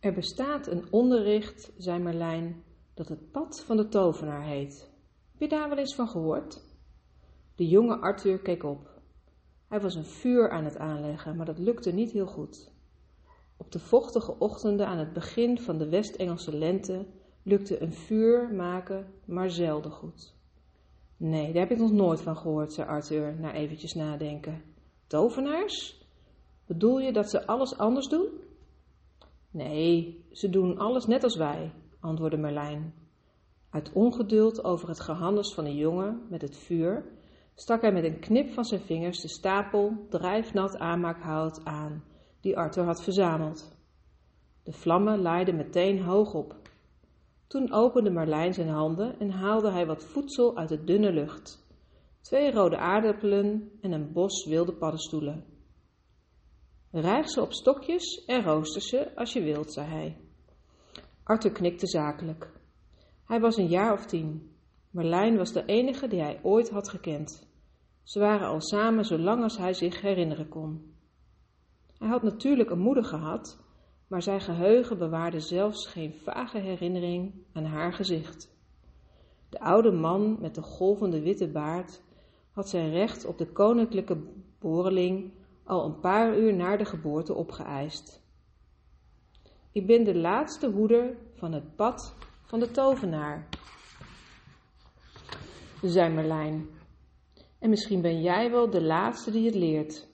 Er bestaat een onderricht, zei Merlijn, dat het pad van de tovenaar heet. Heb je daar wel eens van gehoord? De jonge Arthur keek op. Hij was een vuur aan het aanleggen, maar dat lukte niet heel goed. Op de vochtige ochtenden aan het begin van de West-Engelse lente lukte een vuur maken maar zelden goed. Nee, daar heb ik nog nooit van gehoord, zei Arthur na eventjes nadenken. Tovenaars? Bedoel je dat ze alles anders doen? Nee, ze doen alles net als wij, antwoordde Merlijn. Uit ongeduld over het gehannes van de jongen met het vuur, stak hij met een knip van zijn vingers de stapel drijfnat aanmaakhout aan, die Arthur had verzameld. De vlammen laaiden meteen hoog op. Toen opende Marlijn zijn handen en haalde hij wat voedsel uit de dunne lucht. Twee rode aardappelen en een bos wilde paddenstoelen. Rijg ze op stokjes en rooster ze als je wilt, zei hij. Arthur knikte zakelijk. Hij was een jaar of tien. Marlijn was de enige die hij ooit had gekend. Ze waren al samen zo lang als hij zich herinneren kon. Hij had natuurlijk een moeder gehad, maar zijn geheugen bewaarde zelfs geen vage herinnering aan haar gezicht. De oude man met de golvende witte baard had zijn recht op de koninklijke boreling al een paar uur na de geboorte opgeëist. Ik ben de laatste hoeder van het pad van de tovenaar, zei Merlijn. En misschien ben jij wel de laatste die het leert.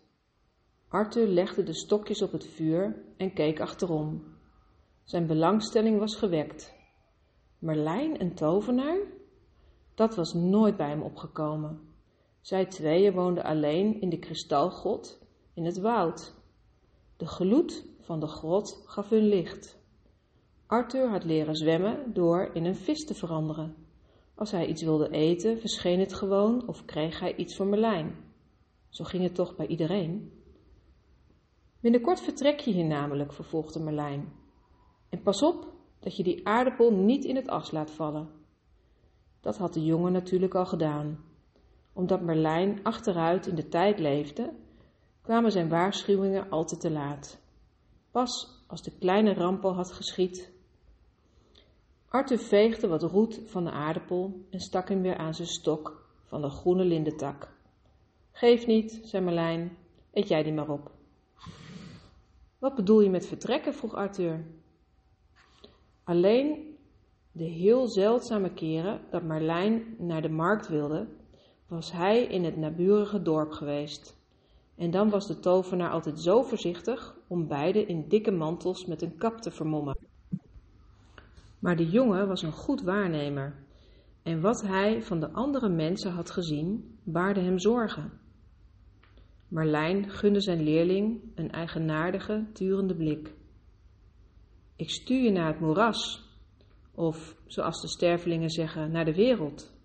Arthur legde de stokjes op het vuur en keek achterom. Zijn belangstelling was gewekt. Merlijn een tovenaar? Dat was nooit bij hem opgekomen. Zij tweeën woonden alleen in de kristalgrot in het woud. De gloed van de grot gaf hun licht. Arthur had leren zwemmen door in een vis te veranderen. Als hij iets wilde eten, verscheen het gewoon of kreeg hij iets van Merlijn. Zo ging het toch bij iedereen. Binnenkort vertrek je hier namelijk, vervolgde Merlijn. En pas op dat je die aardappel niet in het as laat vallen. Dat had de jongen natuurlijk al gedaan. Omdat Merlijn achteruit in de tijd leefde, kwamen zijn waarschuwingen altijd te laat. Pas als de kleine rampel had geschied. Arthur veegde wat roet van de aardappel en stak hem weer aan zijn stok van de groene lindentak. Geef niet, zei Merlijn, eet jij die maar op. Wat bedoel je met vertrekken? vroeg Arthur. Alleen de heel zeldzame keren dat Marlijn naar de markt wilde, was hij in het naburige dorp geweest. En dan was de tovenaar altijd zo voorzichtig om beide in dikke mantels met een kap te vermommen. Maar de jongen was een goed waarnemer en wat hij van de andere mensen had gezien, baarde hem zorgen. Marlijn gunde zijn leerling een eigenaardige, turende blik. Ik stuur je naar het moeras, of zoals de stervelingen zeggen, naar de wereld.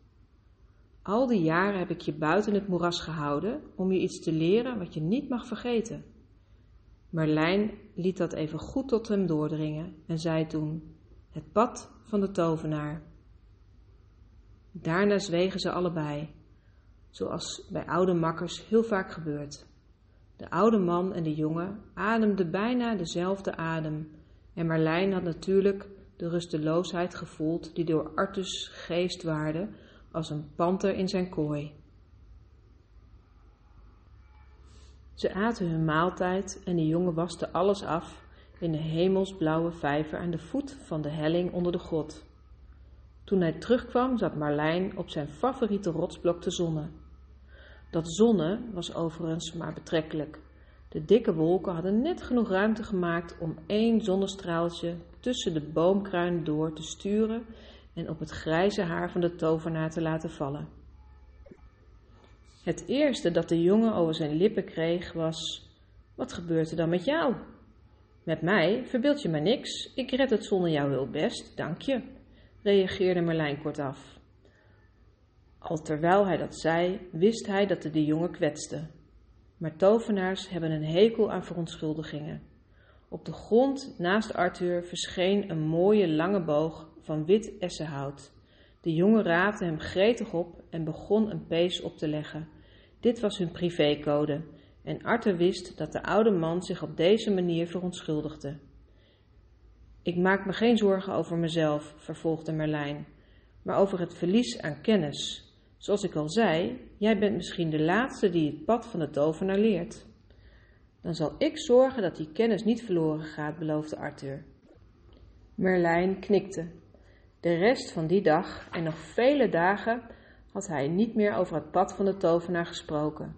Al die jaren heb ik je buiten het moeras gehouden om je iets te leren wat je niet mag vergeten. Merlijn liet dat even goed tot hem doordringen en zei toen: Het pad van de tovenaar. Daarna zwegen ze allebei, zoals bij oude makkers heel vaak gebeurt. De oude man en de jongen ademden bijna dezelfde adem, en Merlijn had natuurlijk de rusteloosheid gevoeld die door Artus geest waarde als een panter in zijn kooi. Ze aten hun maaltijd en de jongen waste alles af in de hemelsblauwe vijver aan de voet van de helling onder de grot. Toen hij terugkwam, zat Marlijn op zijn favoriete rotsblok te zonnen. Dat zonnen was overigens maar betrekkelijk. De dikke wolken hadden net genoeg ruimte gemaakt om één zonnestraaltje tussen de boomkruin door te sturen en op het grijze haar van de tovenaar te laten vallen. Het eerste dat de jongen over zijn lippen kreeg was: Wat gebeurt er dan met jou? Met mij verbeeld je maar niks, ik red het zonder jou heel best, dank je, reageerde Merlijn kortaf. Al terwijl hij dat zei, wist hij dat het de jongen kwetste. Maar tovenaars hebben een hekel aan verontschuldigingen. Op de grond naast Arthur verscheen een mooie lange boog van wit essenhout. De jongen raapte hem gretig op en begon een pees op te leggen. Dit was hun privécode en Arthur wist dat de oude man zich op deze manier verontschuldigde. Ik maak me geen zorgen over mezelf, vervolgde Merlijn, maar over het verlies aan kennis. Zoals ik al zei, jij bent misschien de laatste die het pad van de tovenaar leert. Dan zal ik zorgen dat die kennis niet verloren gaat, beloofde Arthur. Merlijn knikte. De rest van die dag en nog vele dagen had hij niet meer over het pad van de tovenaar gesproken.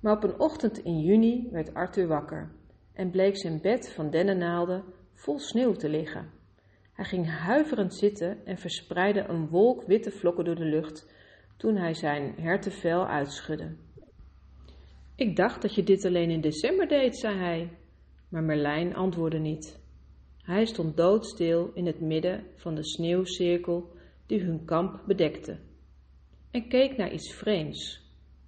Maar op een ochtend in juni werd Arthur wakker en bleek zijn bed van dennennaalden vol sneeuw te liggen. Hij ging huiverend zitten en verspreidde een wolk witte vlokken door de lucht toen hij zijn hertenvel uitschudde. Ik dacht dat je dit alleen in december deed, zei hij, maar Merlijn antwoordde niet. Hij stond doodstil in het midden van de sneeuwcirkel die hun kamp bedekte en keek naar iets vreemds,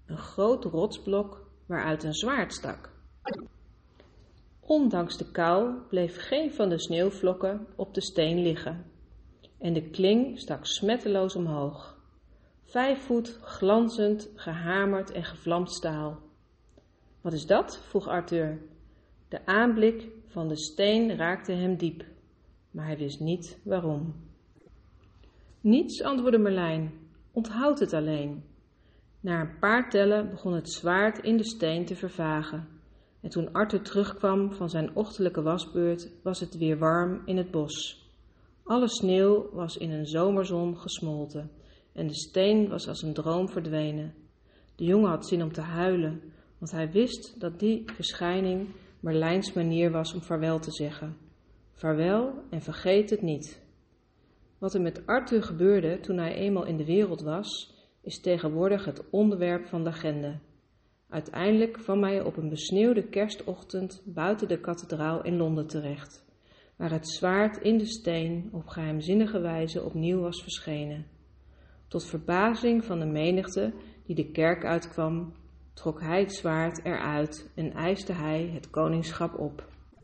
een groot rotsblok waaruit een zwaard stak. Ondanks de kou bleef geen van de sneeuwvlokken op de steen liggen en de kling stak smetteloos omhoog. Vijf voet glanzend, gehamerd en gevlamd staal. Wat is dat? vroeg Arthur. De aanblik van de steen raakte hem diep, maar hij wist niet waarom. Niets, antwoordde Merlijn, onthoud het alleen. Na een paar tellen begon het zwaard in de steen te vervagen. En toen Arthur terugkwam van zijn ochtendelijke wasbeurt, was het weer warm in het bos. Alle sneeuw was in een zomerzon gesmolten en de steen was als een droom verdwenen. De jongen had zin om te huilen, want hij wist dat die verschijning Merlijns manier was om vaarwel te zeggen. Vaarwel en vergeet het niet. Wat er met Arthur gebeurde toen hij eenmaal in de wereld was, is tegenwoordig het onderwerp van de agenda. Uiteindelijk kwam hij op een besneeuwde kerstochtend buiten de kathedraal in Londen terecht, waar het zwaard in de steen op geheimzinnige wijze opnieuw was verschenen. Tot verbazing van de menigte die de kerk uitkwam, trok hij het zwaard eruit en eiste hij het koningschap op.